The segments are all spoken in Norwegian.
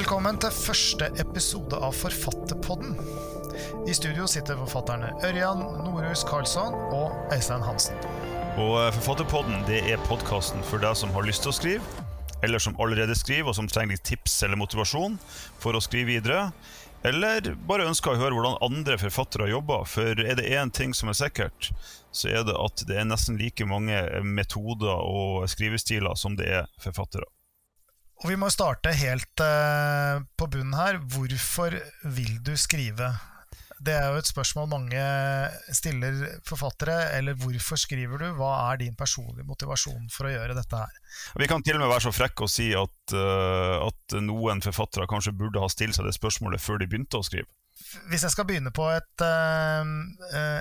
Velkommen til første episode av Forfatterpodden. I studio sitter forfatterne Ørjan Norhus Karlsson og Øystein Hansen. Og eh, Forfatterpodden det er podkasten for deg som har lyst til å skrive, eller som allerede skriver, og som trenger litt tips eller motivasjon for å skrive videre. Eller bare ønsker å høre hvordan andre forfattere jobber. For er det én ting som er sikkert, så er det at det er nesten like mange metoder og skrivestiler som det er forfattere. Og vi må starte helt uh, på bunnen her. Hvorfor vil du skrive? Det er jo et spørsmål mange stiller forfattere. Eller hvorfor skriver du? Hva er din personlige motivasjon for å gjøre dette her? Vi kan til og med være så frekke å si at, uh, at noen forfattere kanskje burde ha stilt seg det spørsmålet før de begynte å skrive. Hvis jeg skal begynne på et, uh,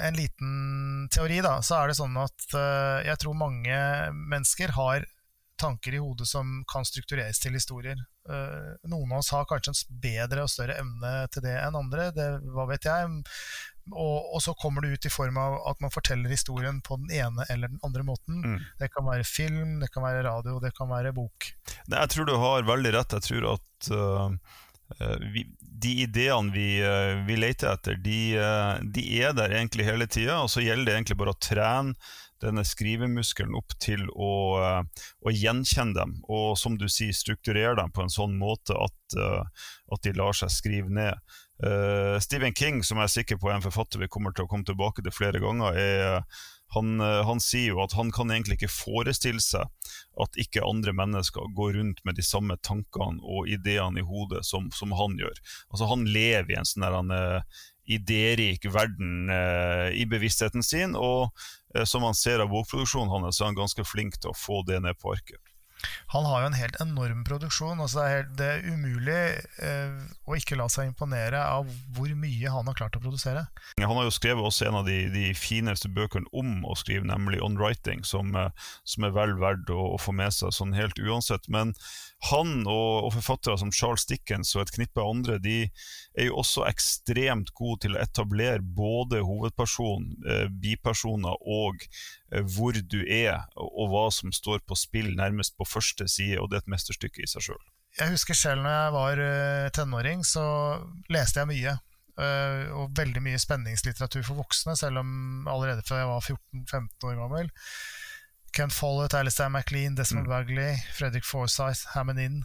en liten teori, da, så er det sånn at jeg tror mange mennesker har tanker i hodet som kan struktureres til historier. Uh, noen av oss har kanskje en bedre og større evne til det enn andre, det, hva vet jeg. Og, og, så kommer det ut i form av at man forteller historien på den ene eller den andre måten. Mm. Det kan være film, det kan være radio, det kan være bok. Nei, jeg tror du har veldig rett. Jeg tror at uh, vi, de ideene vi, vi, leter etter, de, de er der egentlig hele tida. Og så gjelder det egentlig bare å trene denne skrivemuskelen opp til å, eh, å, gjenkjenne dem, og som du sier, strukturere dem på en sånn måte at, eh, at de lar seg skrive ned. Uh, Stephen King, som jeg er sikker på er en forfatter vi kommer til å komme tilbake til flere ganger, er, han, han, sier jo at han kan egentlig ikke forestille seg at ikke andre mennesker går rundt med de samme tankene og ideene i hodet som, som han gjør. Altså Han lever i en sånn der, idérik verden eh, i bevisstheten sin. Og eh, som man ser av bokproduksjonen hans, er han ganske flink til å få det ned på arket. Han har jo en helt enorm produksjon. Altså det, er helt, det, er umulig eh, å ikke la seg imponere av hvor mye han har klart å produsere. Han har jo skrevet også en av de, de fineste bøkene om å skrive, nemlig 'On Writing', som, eh, som er vel verdt å, å, få med seg sånn helt uansett. Men han og, og, forfattere som Charles Dickens og et knippe andre de er jo også ekstremt gode til å etablere både hovedperson, eh, bipersoner og eh, hvor du er, og, og, hva som står på spill nærmest på første side. Og det er et mesterstykke i seg sjøl. Jeg husker selv når jeg var uh, tenåring, så leste jeg mye. Uh, og veldig mye spenningslitteratur for voksne, selv om allerede før jeg var 14-15 år gammel. Ken Follett, Alistair MacLean, Desmond mm. Bagley, Fredrik Forsyth, Hammond Inn.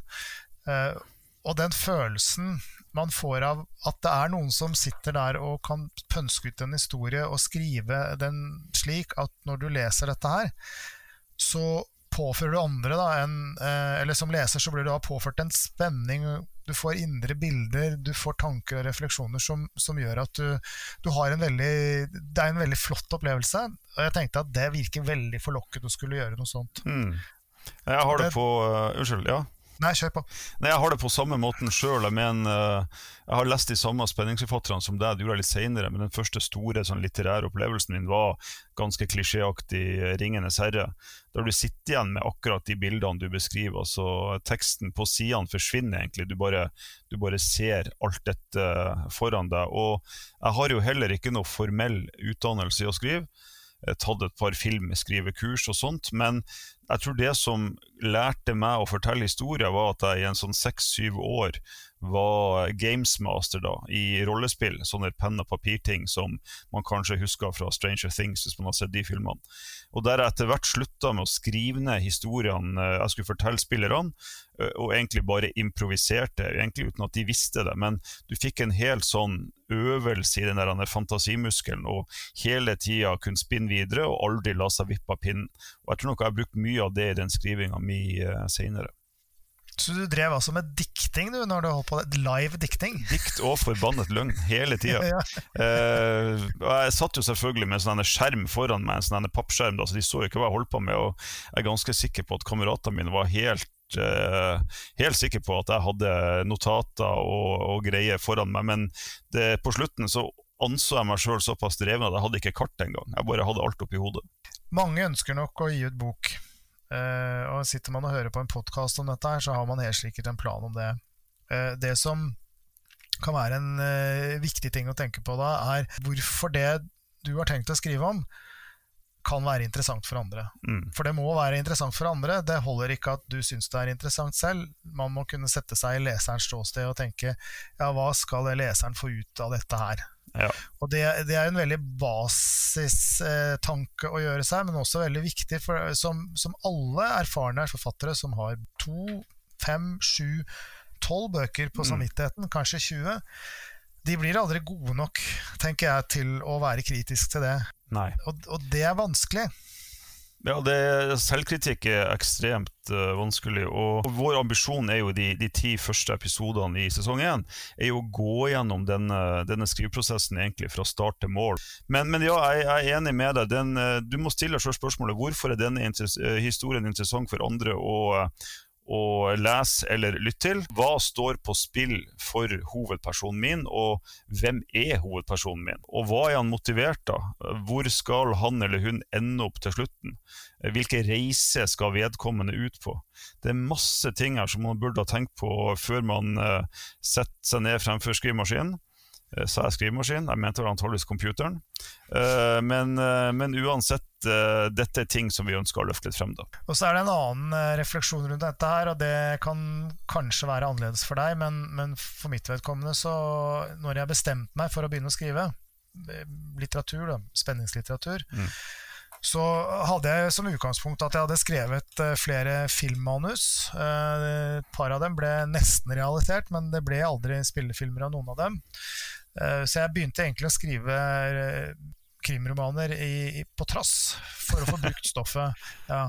Uh, og den følelsen man får av at det er noen som sitter der og kan pønske ut en historie og skrive den slik at når du leser dette her, så påfører du andre da, en, uh, Eller som leser så blir du da påført en spenning du får indre bilder, du får tanker og refleksjoner som, som gjør at du, du, har en veldig Det er en veldig flott opplevelse. Og jeg tenkte at det virker veldig forlokkende å skulle gjøre noe sånt. Mm. Jeg har det, det på uh, Unnskyld. ja Nei, kjør på. Nei, Jeg har det på samme måten sjøl. Jeg, uh, jeg har lest de samme spenningsforfatterne som deg, det gjorde jeg litt senere, men den første store sånn, litterære opplevelsen min var ganske klisjéaktig 'Ringenes herre'. Der du sitter igjen med akkurat de bildene du beskriver. altså Teksten på sidene forsvinner egentlig. Du bare, du bare ser alt dette foran deg. Og jeg har jo heller ikke noe formell utdannelse i å skrive tatt et par filmskrivekurs og sånt, men jeg tror det som lærte meg å fortelle historier, var at jeg i en sånn seks-syv år var gamesmaster da, i rollespill. Sånne penn- og papirting som man kanskje husker fra Stranger Things, hvis man har sett de filmene. Og der jeg etter hvert slutta med å skrive ned historiene eh, jeg skulle fortelle spillerne, eh, og egentlig bare improviserte, egentlig uten at de visste det. Men du fikk en helt sånn øvelse i den der fantasimuskelen, og hele tida kunne spinne videre og aldri la seg vippe av pinnen. Og jeg tror nok jeg har brukt mye av det i den skrivinga mi eh, seinere. Så du drev altså med dikting du, når du holdt på det? Live dikting? Dikt og forbannet løgn hele tida. ja. eh, jeg satt jo selvfølgelig med en sånn skjerm foran meg, en sånn pappskjerm, da, så de så jo ikke hva jeg holdt på med. Og jeg er ganske sikker på at kameratene mine var helt eh, helt sikker på at jeg hadde notater og, og greier foran meg, men det, på slutten så anså jeg meg sjøl såpass dreven at jeg hadde ikke kart engang. Jeg bare hadde alt oppi hodet. Mange ønsker nok å gi ut bok. Uh, og Sitter man og hører på en podkast om dette, her, så har man helt sikkert en plan om det. Uh, det som kan være en uh, viktig ting å tenke på da, er hvorfor det du har tenkt å skrive om, kan være interessant for andre. Mm. For det må være interessant for andre. Det holder ikke at du syns det er interessant selv. Man må kunne sette seg i leserens ståsted og tenke ja, hva skal leseren få ut av dette her? Ja. Og det, det, er en veldig basistanke å gjøre seg, men også veldig viktig for, som, som alle erfarne forfattere som har to, fem, sju, tolv bøker på Mm. samvittigheten, kanskje 20, de blir aldri gode nok, tenker jeg, til å være kritisk til det. Og, og det er vanskelig. Ja, det, Selvkritikk er ekstremt uh, vanskelig. Og vår ambisjon er jo de, de ti første episodene i sesong én er jo å gå gjennom denne, denne skriveprosessen egentlig fra start til mål. Men, men ja, jeg, jeg er enig med deg. Den, eh, du må stille deg spørsmålet hvorfor er denne interess eh, historien interessant for andre og eh, å lese eller lytte til. Hva står på spill for hovedpersonen min, og hvem er hovedpersonen min? Og hva er han motivert av? Hvor skal han eller hun ende opp til slutten? Hvilke reiser skal vedkommende ut på? Det er masse ting her som man burde ha tenkt på før man uh, setter seg ned fremfor skrivemaskinen. Uh, sa jeg skrivemaskin? Jeg mente antakeligvis computeren. Uh, men, men, uansett, dette er ting som vi ønsker å løfte litt frem. da. Og så er det en annen refleksjon rundt dette her, og det kan kanskje være annerledes for deg, men, men for mitt vedkommende så Når jeg bestemte meg for å begynne å skrive litteratur, da, spenningslitteratur, Mm. Så hadde jeg som utgangspunkt at jeg hadde skrevet eh, flere filmmanus. Eh, Et par av dem ble nesten realisert, men det ble aldri spillefilmer av noen av dem. Eh, Så jeg begynte egentlig å skrive krimromaner i, i, på trass, for å få brukt stoffet. Ja.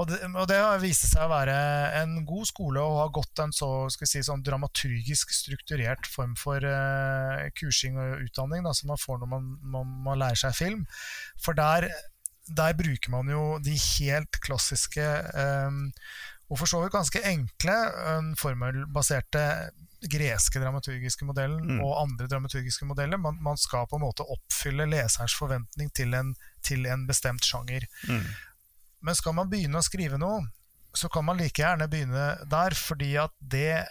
Og, det, og det har vist seg å være en god skole og har gått en så si, sånn dramaturgisk strukturert form for uh, kursing og utdanning da, som man får når man, man, man lærer seg film. For der, der bruker man jo de helt klassiske eh, og for så vidt ganske enkle eh, formelbaserte greske dramaturgiske modellen Mm. og andre dramaturgiske modeller. Man, man skal på en måte oppfylle leserens forventning til en, til en bestemt sjanger. Mm. Men skal man begynne å skrive noe, så kan man like gjerne begynne der, fordi at det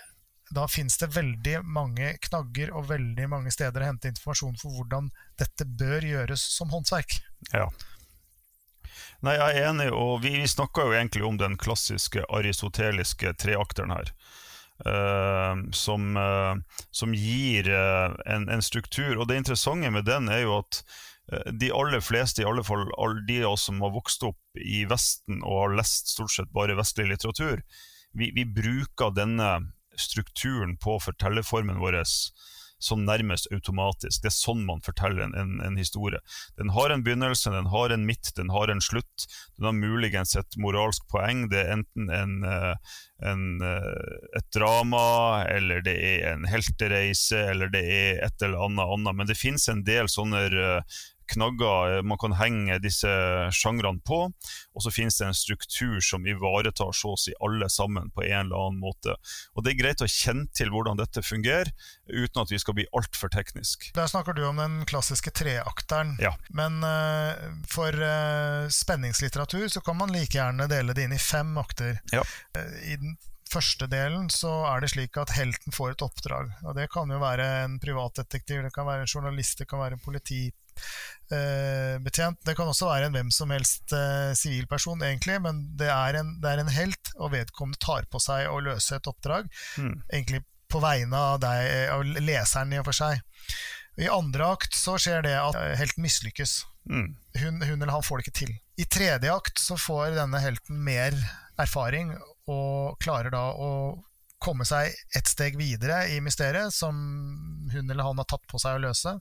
da finnes det veldig mange knagger og veldig mange steder å hente informasjon for hvordan dette bør gjøres som håndverk. Ja. Nei, jeg er enig, og vi, vi snakka jo egentlig om den klassiske aristoteliske treakteren her. Uh, som, uh, som, gir uh, en, en, struktur. Og det interessante med den er jo at de aller fleste, i alle fall alle de av oss som har vokst opp i Vesten og har lest stort sett bare vestlig litteratur, vi, vi bruker denne strukturen på fortellerformen vår som nærmest automatisk. Det er sånn man forteller en, en, en, historie. Den har en begynnelse, den har en midt, den har en slutt. Den har muligens et moralsk poeng. Det er enten en, en, et drama, eller det er en heltereise, eller det er et eller annet annet. Men det finnes en del sånne knagger man kan henge disse sjangrene på, og så finnes det en struktur som ivaretar så å si alle sammen på en eller annen måte. Og Det er greit å kjenne til hvordan dette fungerer, uten at vi skal bli altfor teknisk. Der snakker du om den klassiske treakteren, ja. men uh, for uh, spenningslitteratur så kan man like gjerne dele det inn i fem akter. Ja. Uh, I den første delen så er det slik at helten får et oppdrag. og Det kan jo være en privatdetektiv, det kan være en journalist, det kan være en politi betjent. Det kan også være en hvem som helst sivilperson, uh, egentlig, men det er, en, det er, en, helt, og vedkommende tar på seg å løse et oppdrag. Mm. Egentlig på vegne av, deg, av leseren i og for seg. I andre akt så skjer det at helten mislykkes. Mm. Hun, hun, eller han får det ikke til. I tredje akt så får denne helten mer erfaring og klarer da å komme seg et steg videre i mysteriet som hun eller han har tatt på seg å løse.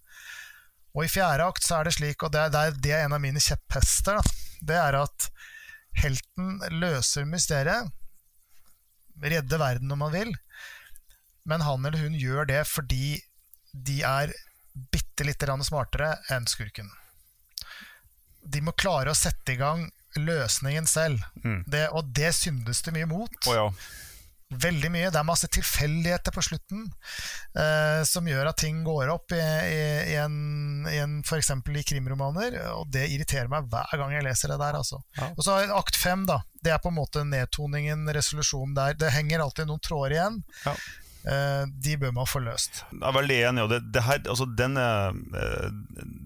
Og i fjerde akt så er det slik, og det er, det er en av mine kjepphester, da, det er at helten løser mysteriet, redder verden om man vil, men han eller hun gjør det fordi de er bitte lite grann smartere enn skurken. De må klare å sette i gang løsningen selv, Mm. det, og det syndes det mye mot. Oh, ja. Veldig mye. Det er masse tilfeldigheter på slutten eh, som gjør at ting går opp i, i, i en, i en f.eks. i krimromaner, og det irriterer meg hver gang jeg leser det der. Altså. Ja. Og så akt fem, da. Det er på en måte nedtoningen, resolusjonen der. Det henger alltid noen tråder igjen. Ja. Eh, de bør man få løst. Jeg er veldig enig. og det, det, her, altså denne, eh,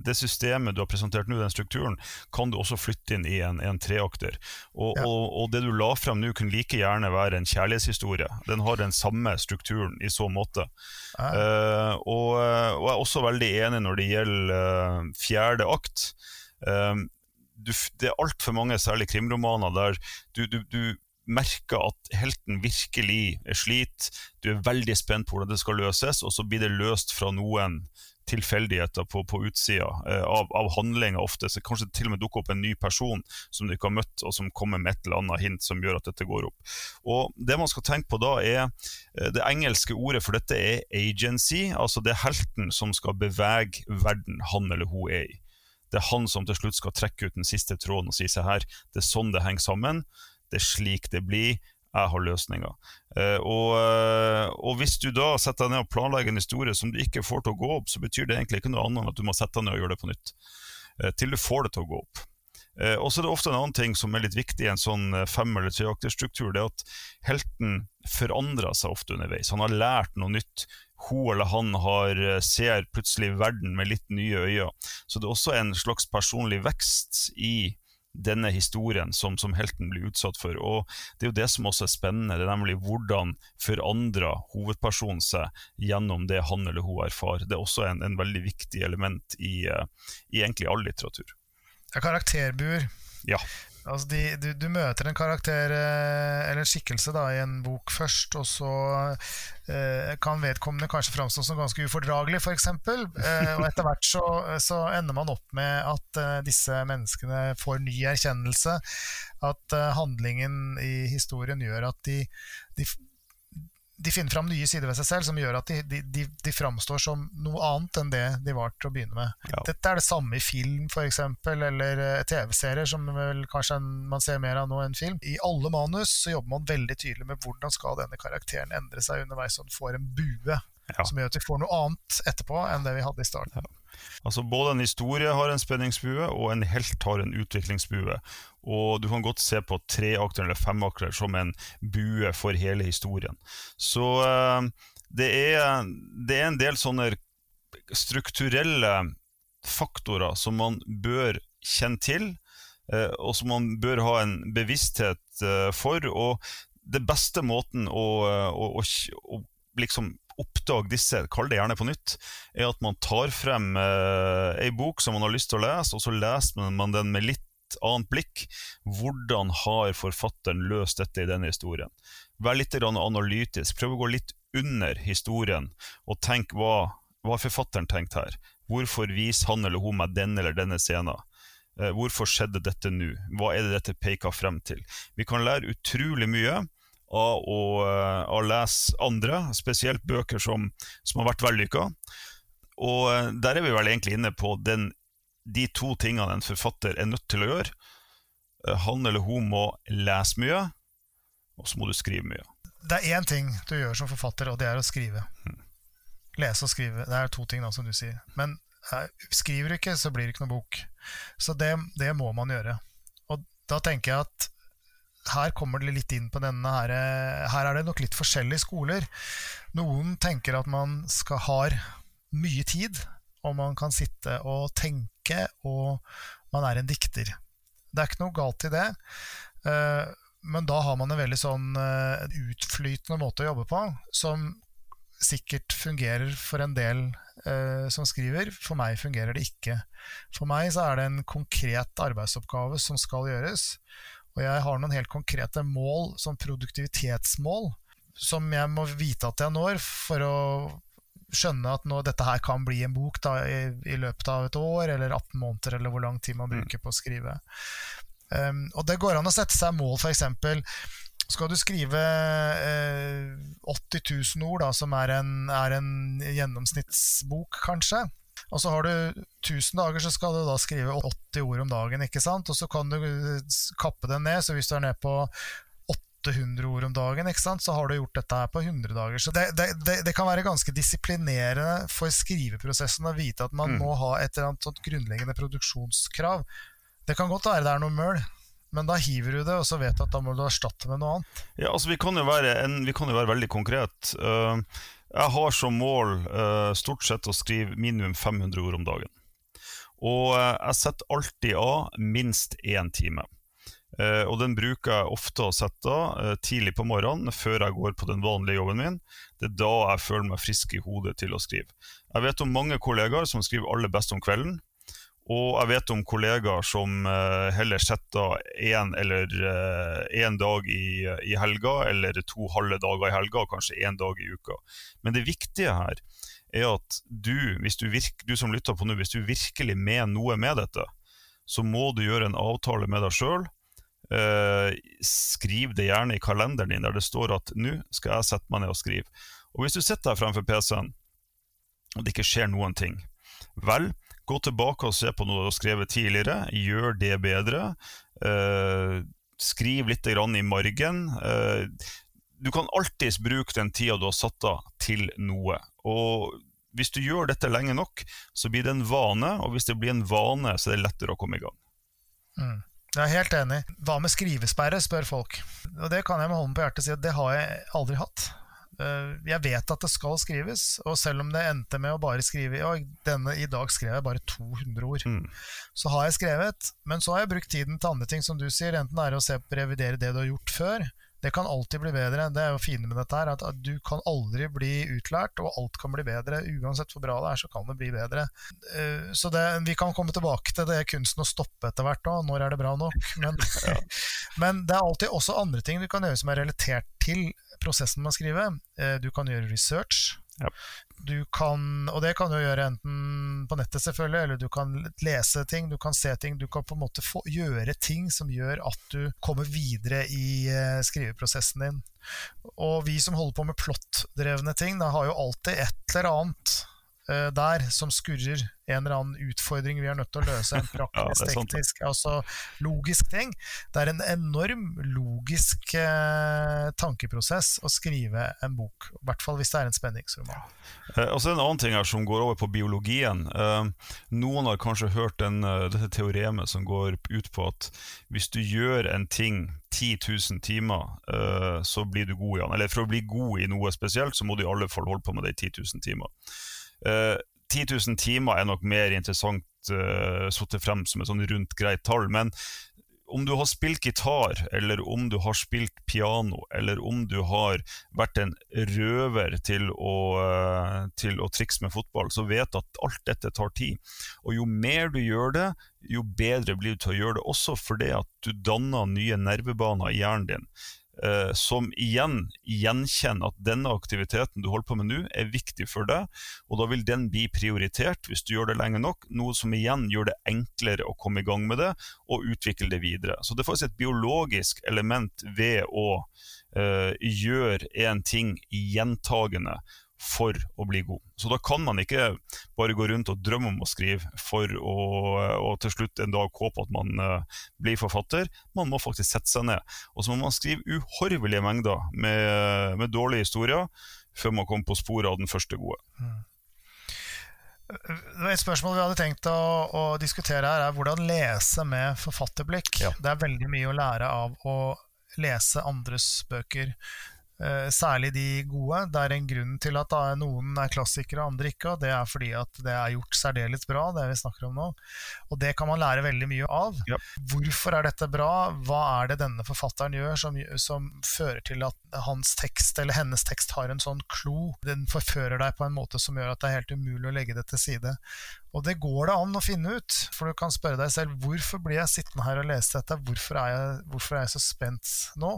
det, systemet du har presentert nå, den strukturen, kan du også flytte inn i en, en treakter. Og, ja. og, og, det du la frem nå, kunne like gjerne være en kjærlighetshistorie. Den har den samme strukturen i så måte. Ja. Uh, og, og, jeg er også veldig enig når det gjelder fjerde akt. Uh, du, det er altfor mange, særlig krimromaner, der du, du, du merker at helten virkelig er slit, du er veldig spent på hvordan det skal løses, og så blir det løst fra noen tilfeldigheter på, på utsida eh, av, av handlinga ofte. Så kanskje det til og med dukker opp en ny person som du ikke har møtt, og som kommer med et eller annet hint som gjør at dette går opp. Og Det man skal tenke på da, er eh, det engelske ordet for dette er agency. Altså det er helten som skal bevege verden han eller hun er i. Det er han som til slutt skal trekke ut den siste tråden og si seg her, det er sånn det henger sammen. Det er slik det blir. Jeg har løsninger. Uh, og, uh, og, hvis du da setter deg ned og planlegger en historie som du ikke får til å gå opp, så betyr det egentlig ikke noe annet enn at du må sette deg ned og gjøre det på nytt. Uh, til du får det til å gå opp. og så er det ofte en annen ting som er litt viktig i en sånn fem- eller treakterstruktur. Det er at helten forandrer seg ofte underveis. Han har lært noe nytt. Hun eller han har, ser plutselig verden med litt nye øyne. Så det er også en slags personlig vekst i denne historien som, som, helten blir utsatt for. Og Det er jo det som også er spennende, det er nemlig hvordan forandrer hovedpersonen seg gjennom det han eller hun erfarer. Det er også en, en veldig viktig element i, uh, i egentlig all litteratur. Det er karakterbuer. Ja. Altså de, du, du, møter en karakter eh, eller en skikkelse da, i en bok først, og så eh, kan vedkommende kanskje framstå som ganske ufordragelig, f.eks. Eh, og etter hvert så, så, ender man opp med at eh, disse menneskene får ny erkjennelse. At eh, handlingen i historien gjør at de, de de finner fram nye sider ved seg selv som gjør at de, de, de, de framstår som noe annet enn det de var til å begynne med. Ja. Dette er det samme i film for eksempel, eller uh, TV-serier, som vel kanskje man ser mer av nå enn film. I alle manus så jobber man veldig tydelig med hvordan skal denne karakteren endre seg underveis, så den får en bue ja. som gjør at vi får noe annet etterpå enn det vi hadde i starten. Ja. Altså Både en historie har en spenningsbue, og en helt har en utviklingsbue. Og Du kan godt se på treakteren eller femakteren som en bue for hele historien. Så uh, det, er, det er en del sånne strukturelle faktorer som man bør kjenne til, uh, og som man bør ha en bevissthet uh, for. og det beste måten å, å, å, å liksom oppdage disse, kall det gjerne på nytt, er at man tar frem eh, ei bok som man har lyst til å lese, og så leser man den med litt annet blikk. Hvordan har forfatteren løst dette i denne historien? Vær litt analytisk, prøv å gå litt under historien, og tenk hva, hva har forfatteren tenkt her? Hvorfor viser han eller hun meg den eller denne scenen? Eh, hvorfor skjedde dette nå? Hva er det dette peker frem til? Vi kan lære utrolig mye av å, eh, å lese andre, spesielt bøker som, som har vært vellykka. Og eh, der er vi vel egentlig inne på den, de to tingene en forfatter er nødt til å gjøre. Eh, han eller hun må lese mye, og så må du skrive mye. Det er én ting du gjør som forfatter, og det er å skrive. Hmm. Lese og skrive. Det er to ting, da, som du sier. Men skriver du ikke, så blir det ikke noe bok. Så det, det må man gjøre. Og da tenker jeg at her kommer det litt inn på denne her, her er det nok litt forskjellige skoler. Noen tenker at man skal ha mye tid, og man kan sitte og tenke, og man er en dikter. Det er ikke noe galt i det, eh, men da har man en veldig sånn eh, utflytende måte å jobbe på, som sikkert fungerer for en del eh, som skriver. For meg fungerer det ikke. For meg så er det en konkret arbeidsoppgave som skal gjøres. Og jeg har noen helt konkrete mål, som produktivitetsmål, som jeg må vite at jeg når for å skjønne at nå, dette her kan bli en bok da, i, i, løpet av et år eller 18 måneder, eller hvor lang tid man mm. bruker på å skrive. Um, og det går an å sette seg mål, f.eks. Skal du skrive eh, 80 000 ord, da, som er en, er en gjennomsnittsbok, kanskje, og så har du 1000 dager, så skal du da skrive 80 ord om dagen. ikke sant? Og så kan du kappe den ned, så hvis du er ned på 800 ord om dagen, ikke sant? så har du gjort dette her på 100 dager. Så det, det, det, det kan være ganske disiplinerende for skriveprosessen å vite at man mm. må ha et eller annet sånt grunnleggende produksjonskrav. Det kan godt være det er noe møl, men da hiver du det, og så vet du at da må du erstatte med noe annet. Ja, altså Vi kan jo være, en, kan jo være veldig konkret. Uh, jeg har som mål uh, stort sett å skrive minimum 500 ord om dagen. Og uh, jeg setter alltid av minst én time. Uh, og den bruker jeg ofte å sette av tidlig på morgenen før jeg går på den vanlige jobben min. Det er da jeg føler meg frisk i hodet til å skrive. Jeg vet om mange kollegaer som skriver aller best om kvelden. Og jeg vet om kollegaer som uh, heller setter én eller én uh, dag i, i, helga, eller to halve dager i helga, kanskje én dag i uka. Men det viktige her er at du, du, virke, du som lytter på nå, hvis du virkelig mener noe med dette, så må du gjøre en avtale med deg sjøl. Uh, skriv det gjerne i kalenderen din der det står at 'nå skal jeg sette meg ned og skrive'. Og hvis du sitter der fremfor PC-en, og det ikke skjer noen ting, vel, Gå tilbake og se på noe du har skrevet tidligere. Gjør det bedre. Eh, skriv litt i margen. Eh, du kan alltids bruke den tida du har satt av, til noe. Og hvis du gjør dette lenge nok, så blir det en vane, og hvis det blir en vane, så er det lettere å komme i gang. Mm. Jeg er helt enig. Hva med skrivesperre, spør folk. Og Det kan jeg med hånden på hjertet si at det har jeg aldri hatt. Eh, jeg vet at det skal skrives, og selv om det endte med å bare skrive denne, I dag skrev jeg bare 200 ord. Mm. Så har jeg skrevet, men så har jeg brukt tiden til andre ting, som du sier. Enten det er å se revidere det du har gjort før. Det kan alltid bli bedre. Det er jo fine med dette her, at, at du kan aldri bli utlært, og alt kan bli bedre. Uansett hvor bra det er, så kan det bli bedre. Uh, så det, vi kan komme tilbake til det kunsten å stoppe etter hvert òg. Når er det bra nok? Men, men det er alltid også andre ting du kan gjøre som er relatert til prosessen med å skrive. Eh, du kan gjøre research. Du kan, og det kan du gjøre enten på nettet, selvfølgelig, eller du kan lese ting, du kan se ting. Du kan på en måte få, gjøre ting som gjør at du kommer videre i eh, skriveprosessen din. Og vi som holder på med plottdrevne ting, da har jo alltid et eller annet der som skurrer en eller annen utfordring vi er nødt til å løse. En praktisk, ja, teknisk, altså logisk ting. Det er en enorm logisk eh, tankeprosess å skrive en bok. I hvert fall hvis det er en spenningsroman. Eh, og så En annen ting her som går over på biologien. Eh, noen har kanskje hørt den, uh, dette teoremet som går ut på at hvis du gjør en ting 10 000 timer, uh, så blir du god i den. Eller for å bli god i noe spesielt, så må du i alle fall holde på med det i 10 000 timer. Uh, 10 000 timer er nok mer interessant uh, satt frem som et sånn rundt greit tall. Men om du har spilt gitar, eller om du har spilt piano, eller om du har vært en røver til å, uh, til å trikse med fotball, så vet du at alt dette tar tid. Og jo mer du gjør det, jo bedre blir du til å gjøre det også fordi at du danner nye nervebaner i hjernen din eh, som igjen gjenkjenner at denne aktiviteten du holder på med nå, er viktig for deg, og da vil den bli prioritert hvis du gjør det lenge nok, noe som igjen gjør det enklere å komme i gang med det og utvikle det videre. Så det er faktisk et biologisk element ved å eh, gjøre en ting gjentagende for å bli god. Så da kan man ikke bare gå rundt og drømme om å skrive for å og til slutt en dag håpe at man uh, blir forfatter. Man må faktisk sette seg ned. Og så må man skrive uhorvelige mengder med, med dårlige historier før man kommer på sporet av den første gode. Mm. Et spørsmål vi hadde tenkt å, å, diskutere her, er hvordan lese med forfatterblikk. Ja. Det er veldig mye å lære av å lese andres bøker. Eh, særlig de gode. Det er en grunn til at noen er klassikere og andre ikke, og det er fordi at det er gjort særdeles bra, det vi snakker om nå. Og det kan man lære veldig mye av. Ja. Hvorfor er dette bra? Hva er det denne forfatteren gjør som, som, fører til at hans tekst eller hennes tekst har en sånn klo? Den forfører deg på en måte som gjør at det er helt umulig å legge det til side. Og det går det an å finne ut, for du kan spørre deg selv hvorfor blir jeg sittende her og lese dette, hvorfor er jeg, hvorfor er jeg så spent nå,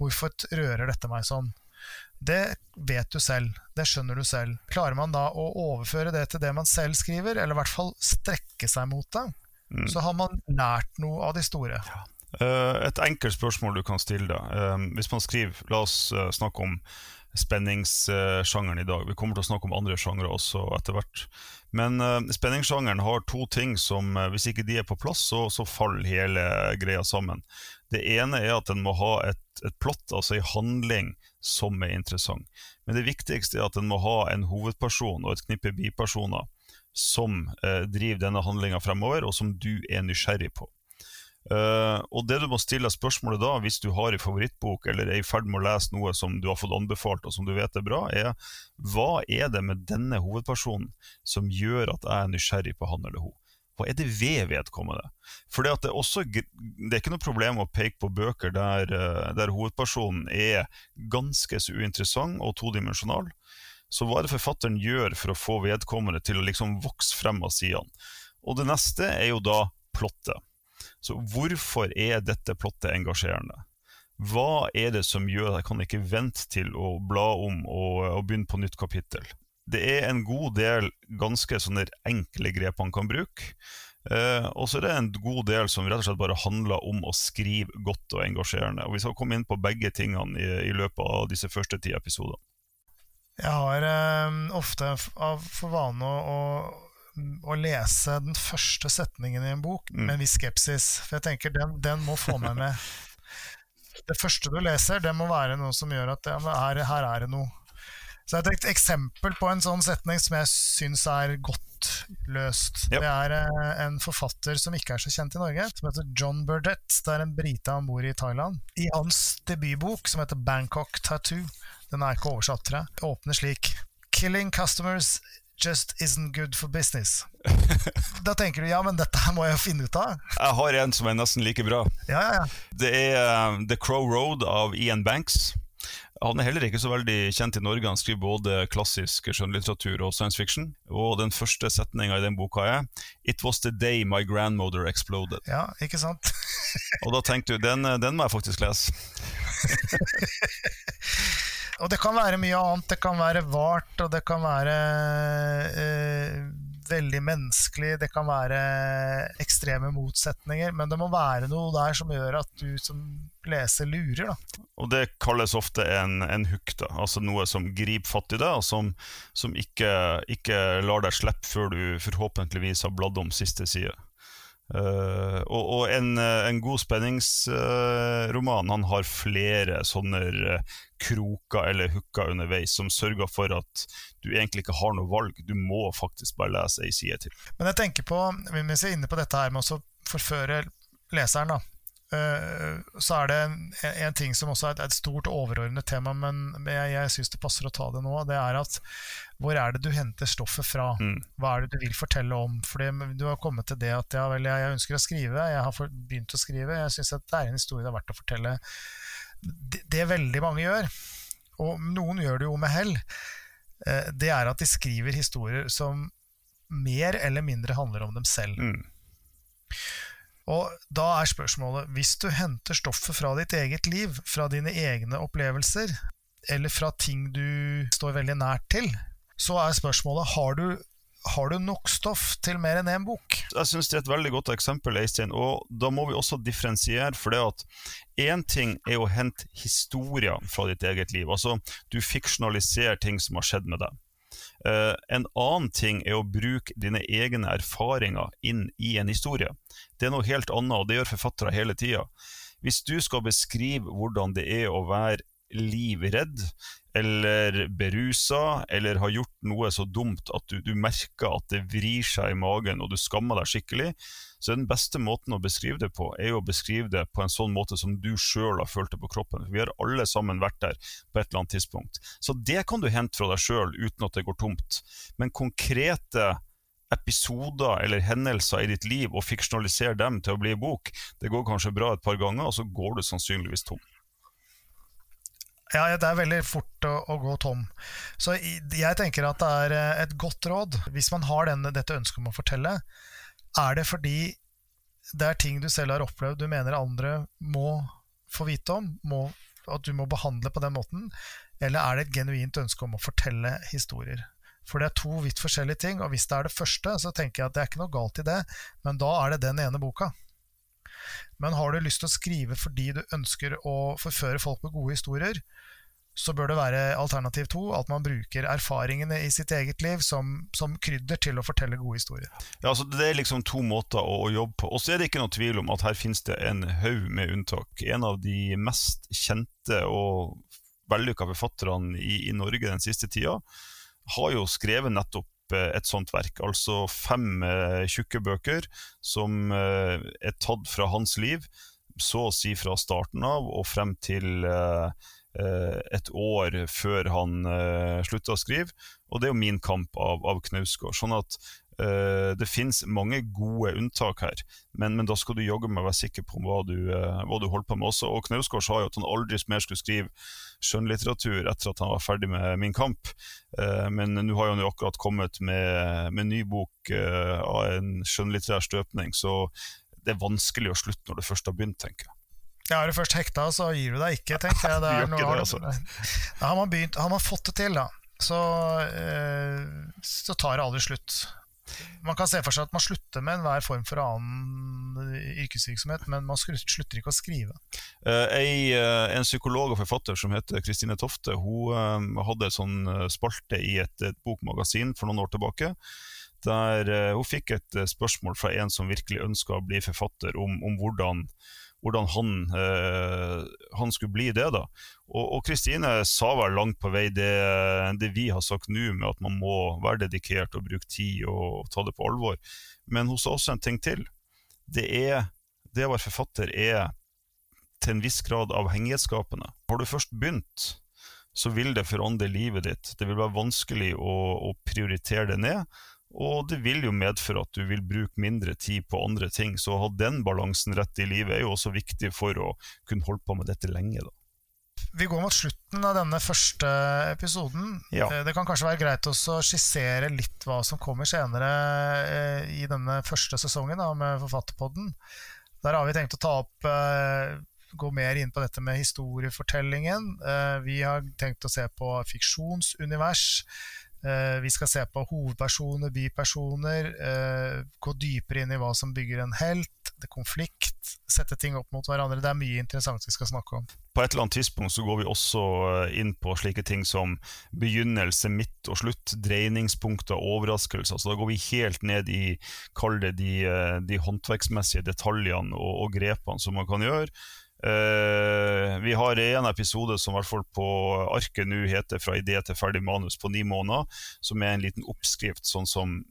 hvorfor rører dette meg sånn? Det vet du selv, det skjønner du selv. Klarer man da å overføre det til det man selv skriver, eller i hvert fall strekke seg mot det, mm. så har man lært noe av de store. Ja. Uh, et enkelt spørsmål du kan stille deg. Uh, hvis man skriver, la oss uh, snakke om spenningssjangeren i dag. Vi kommer til å snakke om andre sjangre også etter hvert. Men uh, spenningssjangeren har to ting som uh, hvis ikke de er på plass, så, så, faller hele greia sammen. Det ene er at den må ha et, et plott, altså en handling, som er interessant. Men det viktigste er at den må ha en hovedperson og et knippe bipersoner som uh, driver denne handlinga fremover, og som du er nysgjerrig på. Uh, og det du må stille spørsmålet da, hvis du har en favorittbok eller er i ferd med å lese noe som du har fått anbefalt og som du vet er bra, er hva er det med denne hovedpersonen som gjør at jeg er nysgjerrig på han eller hun? Hva er det ved vedkommende? For det, det er ikke noe problem å peke på bøker der, eh, der hovedpersonen er ganske så uinteressant og todimensjonal. Så hva er det forfatteren gjør for å få vedkommende til å liksom vokse frem av sidene? Og det neste er jo da plottet. Så hvorfor er dette plottet engasjerende? Hva er det som gjør at jeg kan ikke vente til å bla om og, og begynne på nytt kapittel? Det er en god del ganske sånne enkle grep man kan bruke. Eh, og så er det en god del som rett og slett bare handler om å skrive godt og engasjerende. Og Vi skal komme inn på begge tingene i, i løpet av disse første ti episodene. Jeg har eh, ofte for vane å, lese den første setningen i en bok mm. med en viss skepsis. For jeg tenker den, den må få meg med. det første du leser, det må være noe som gjør at ja, her, her, er det noe. Så jeg har Et eksempel på en sånn setning som jeg syns er godt løst. Yep. Det er eh, en forfatter som ikke er så kjent i Norge, som heter John Burdett. Det er en brite han bor i Thailand. I hans debutbok, som heter Bangkok Tattoo, den er ikke oversatt, tror jeg. Åpner slik Killing customers just isn't good for business. da tenker du ja, men dette her må jeg finne ut av. Jeg har en som er nesten like bra. Ja, ja, ja. Det er uh, The Crow Road av Ian Banks. Han er heller ikke så veldig kjent i Norge. Han skriver både klassisk skjønnlitteratur og science fiction. Og den første setninga i den boka er 'It was the day my grandmother exploded'. Ja, ikke sant? og da tenkte du den, den må jeg faktisk lese. Og det kan være mye annet. Det kan være vart, og det kan være eh, veldig menneskelig. Det kan være ekstreme motsetninger. Men det må være noe der som gjør at du som leser lurer. Da. Og det kalles ofte en, en hook, da. altså noe som griper fatt i deg, og som, som ikke, ikke, lar deg slippe før du forhåpentligvis har bladd om siste side. Uh, og, og en, en, god spenningsroman han har flere sånne uh, kroker eller hooker underveis som sørger for at du egentlig ikke har noe valg. Du må faktisk bare lese ei side til. Men jeg tenker på, hvis jeg er inne på dette her med å forføre leseren, da, Eh, så er det en, en, ting som også er et stort overordnet tema, men jeg, jeg syns det passer å ta det nå. Det er at hvor er det du henter stoffet fra? Mm. Hva er det du vil fortelle om? Fordi du har kommet til det at ja, vel, jeg, jeg, ønsker å skrive, jeg har begynt å skrive. Jeg syns det er en historie det er verdt å fortelle. Det, det, veldig mange gjør, og noen gjør det jo med hell, eh, det er at de skriver historier som mer eller mindre handler om dem selv. Mm. Og da er spørsmålet, hvis du henter stoffet fra ditt eget liv, fra dine egne opplevelser, eller fra ting du står veldig nært til, så er spørsmålet har du, har du nok stoff til mer enn én bok? Jeg syns det er et veldig godt eksempel, Eistein. Og da må vi også differensiere. For det at én ting er å hente historier fra ditt eget liv. Altså, du fiksjonaliserer ting som har skjedd med deg. Uh, en annen ting er å bruke dine egne erfaringer inn i en historie. Det er noe helt annet, og det gjør forfattere hele tida. Hvis du skal beskrive hvordan det er å være livredd eller berusa eller har gjort noe så dumt at du, du, merker at det vrir seg i magen og du skammer deg skikkelig, så den beste måten å beskrive det på, er å beskrive det på en sånn måte som du sjøl har følt det på kroppen. Vi har alle sammen vært der på et eller annet tidspunkt. Så det kan du hente fra deg sjøl uten at det går tomt. Men konkrete episoder eller hendelser i ditt liv og fiksjonalisere dem til å bli bok, det går kanskje bra et par ganger, og så går du sannsynligvis tom. Ja, det er veldig fort å, å, gå tom. Så jeg tenker at det er eh, et godt råd, hvis man har denne, dette ønsket om å fortelle, er det fordi det er ting du selv har opplevd du mener andre må få vite om, må, at du må behandle på den måten, eller er det et genuint ønske om å fortelle historier? For det er to vidt forskjellige ting, og hvis det er det første, så tenker jeg at det er ikke noe galt i det, men da er det den ene boka. Men har du lyst til å skrive fordi du ønsker å forføre folk med gode historier, så bør det være alternativ to, at man bruker erfaringene i sitt eget liv som, som krydder til å fortelle gode historier. Ja, altså Det er liksom to måter å, å jobbe på. Og så er det ikke noe tvil om at her finnes det en haug med unntak. En av de mest kjente og vellykka forfatterne i, i Norge den siste tida har jo skrevet nettopp opp et sånt verk. Altså fem tjukke bøker som er tatt fra hans liv, så å si fra starten av og frem til et år før han slutta å skrive. Og det er jo min kamp av, av Knausgård. Sånn at Uh, det finnes mange gode unntak her, men, men, da skal du jaggu med å være sikker på hva du, uh, hva du holder på med også. Og Knausgård sa jo at han aldri mer skulle skrive skjønnlitteratur etter at han var ferdig med Min kamp. Uh, men nå har han jo akkurat kommet med, med ny bok av en skjønnlitterær støpning, så det er vanskelig å slutte når du først har begynt, tenker jeg. Ja, er du først hekta, så gir du deg ikke, tenker jeg. Det er, det, altså. har, man begynt, har man fått det til, da, så, så tar det aldri slutt. Man kan se for seg at man slutter med enhver form for annen yrkesvirksomhet, men man slutter ikke å skrive. Uh, en psykolog og forfatter som heter Kristine Tofte, hun uh, hadde en sånn spalte i et, et, bokmagasin for noen år tilbake. Der hun fikk et spørsmål fra en som virkelig ønska å bli forfatter, om, om hvordan hvordan han, eh, han, skulle bli det. da. Og Kristine sa vel langt på vei det, det vi har sagt nå, med at man må være dedikert og bruke tid og ta det på alvor. Men hun sa også en ting til. Det, er, det å være forfatter er til en viss grad avhengighetsskapende. Har du først begynt, så vil det forandre livet ditt. Det vil være vanskelig å, å prioritere det ned. Og det vil jo medføre at du vil bruke mindre tid på andre ting. Så å ha den balansen rett i livet er jo også viktig for å kunne holde på med dette lenge. da. Vi går mot slutten av denne første episoden. Ja. Eh, det kan kanskje være greit å skissere litt hva som kommer senere eh, i denne første sesongen da, med Forfatterpodden. Der har vi tenkt å ta opp eh, gå mer inn på dette med historiefortellingen. Vi har tenkt å se på fiksjonsunivers. Eh, vi skal se på hovedpersoner, bypersoner, eh, gå dypere inn i hva som bygger en helt, konflikt, sette ting opp mot hverandre. Det er mye interessant vi skal snakke om. På et eller annet tidspunkt så går vi også eh, inn på slike ting som begynnelse, midt og slutt, dreiningspunkter, overraskelser. Så da går vi helt ned i, det de, de håndverksmessige detaljene og, og grepene som man kan gjøre. Uh, vi har en episode som i hvert fall på arket nå heter 'Fra idé til ferdig manus på ni måneder', som er en liten oppskrift, sånn som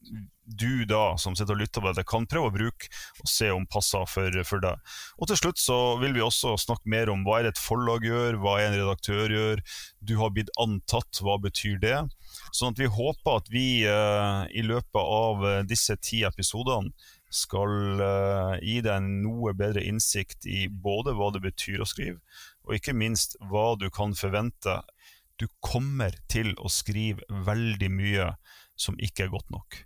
du da, som sitter og lytter på dette, kan prøve å bruke og se om passer for, for deg. Og til slutt så vil vi også snakke mer om hva er et forlag gjør, hva er en redaktør gjør, du har blitt antatt, hva betyr det? Sånn at vi håper at vi uh, i løpet av uh, disse ti episodene skal uh, gi deg noe bedre innsikt i både hva det betyr å skrive, og ikke minst hva du kan forvente. Du kommer til å skrive veldig mye som ikke er godt nok.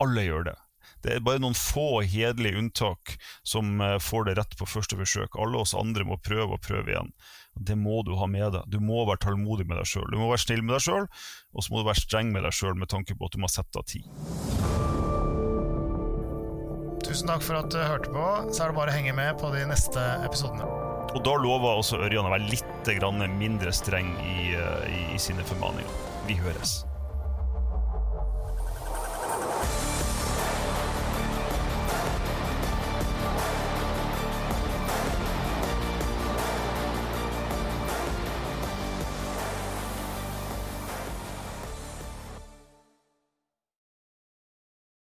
Alle gjør det. Det er bare noen få hederlige unntak som uh, får det rett på første forsøk. Alle oss andre må prøve og prøve igjen. Det må du ha med deg. Du må være tålmodig med deg sjøl. Du må være snill med deg sjøl, og så må du være streng med deg sjøl med tanke på at du må sette av tid. Tusen takk for at du hørte på. Så er det bare å henge med på de neste episodene. Og da lover også Ørjan å være litt mindre streng i, eh, i, i sine formaninger. Vi høres.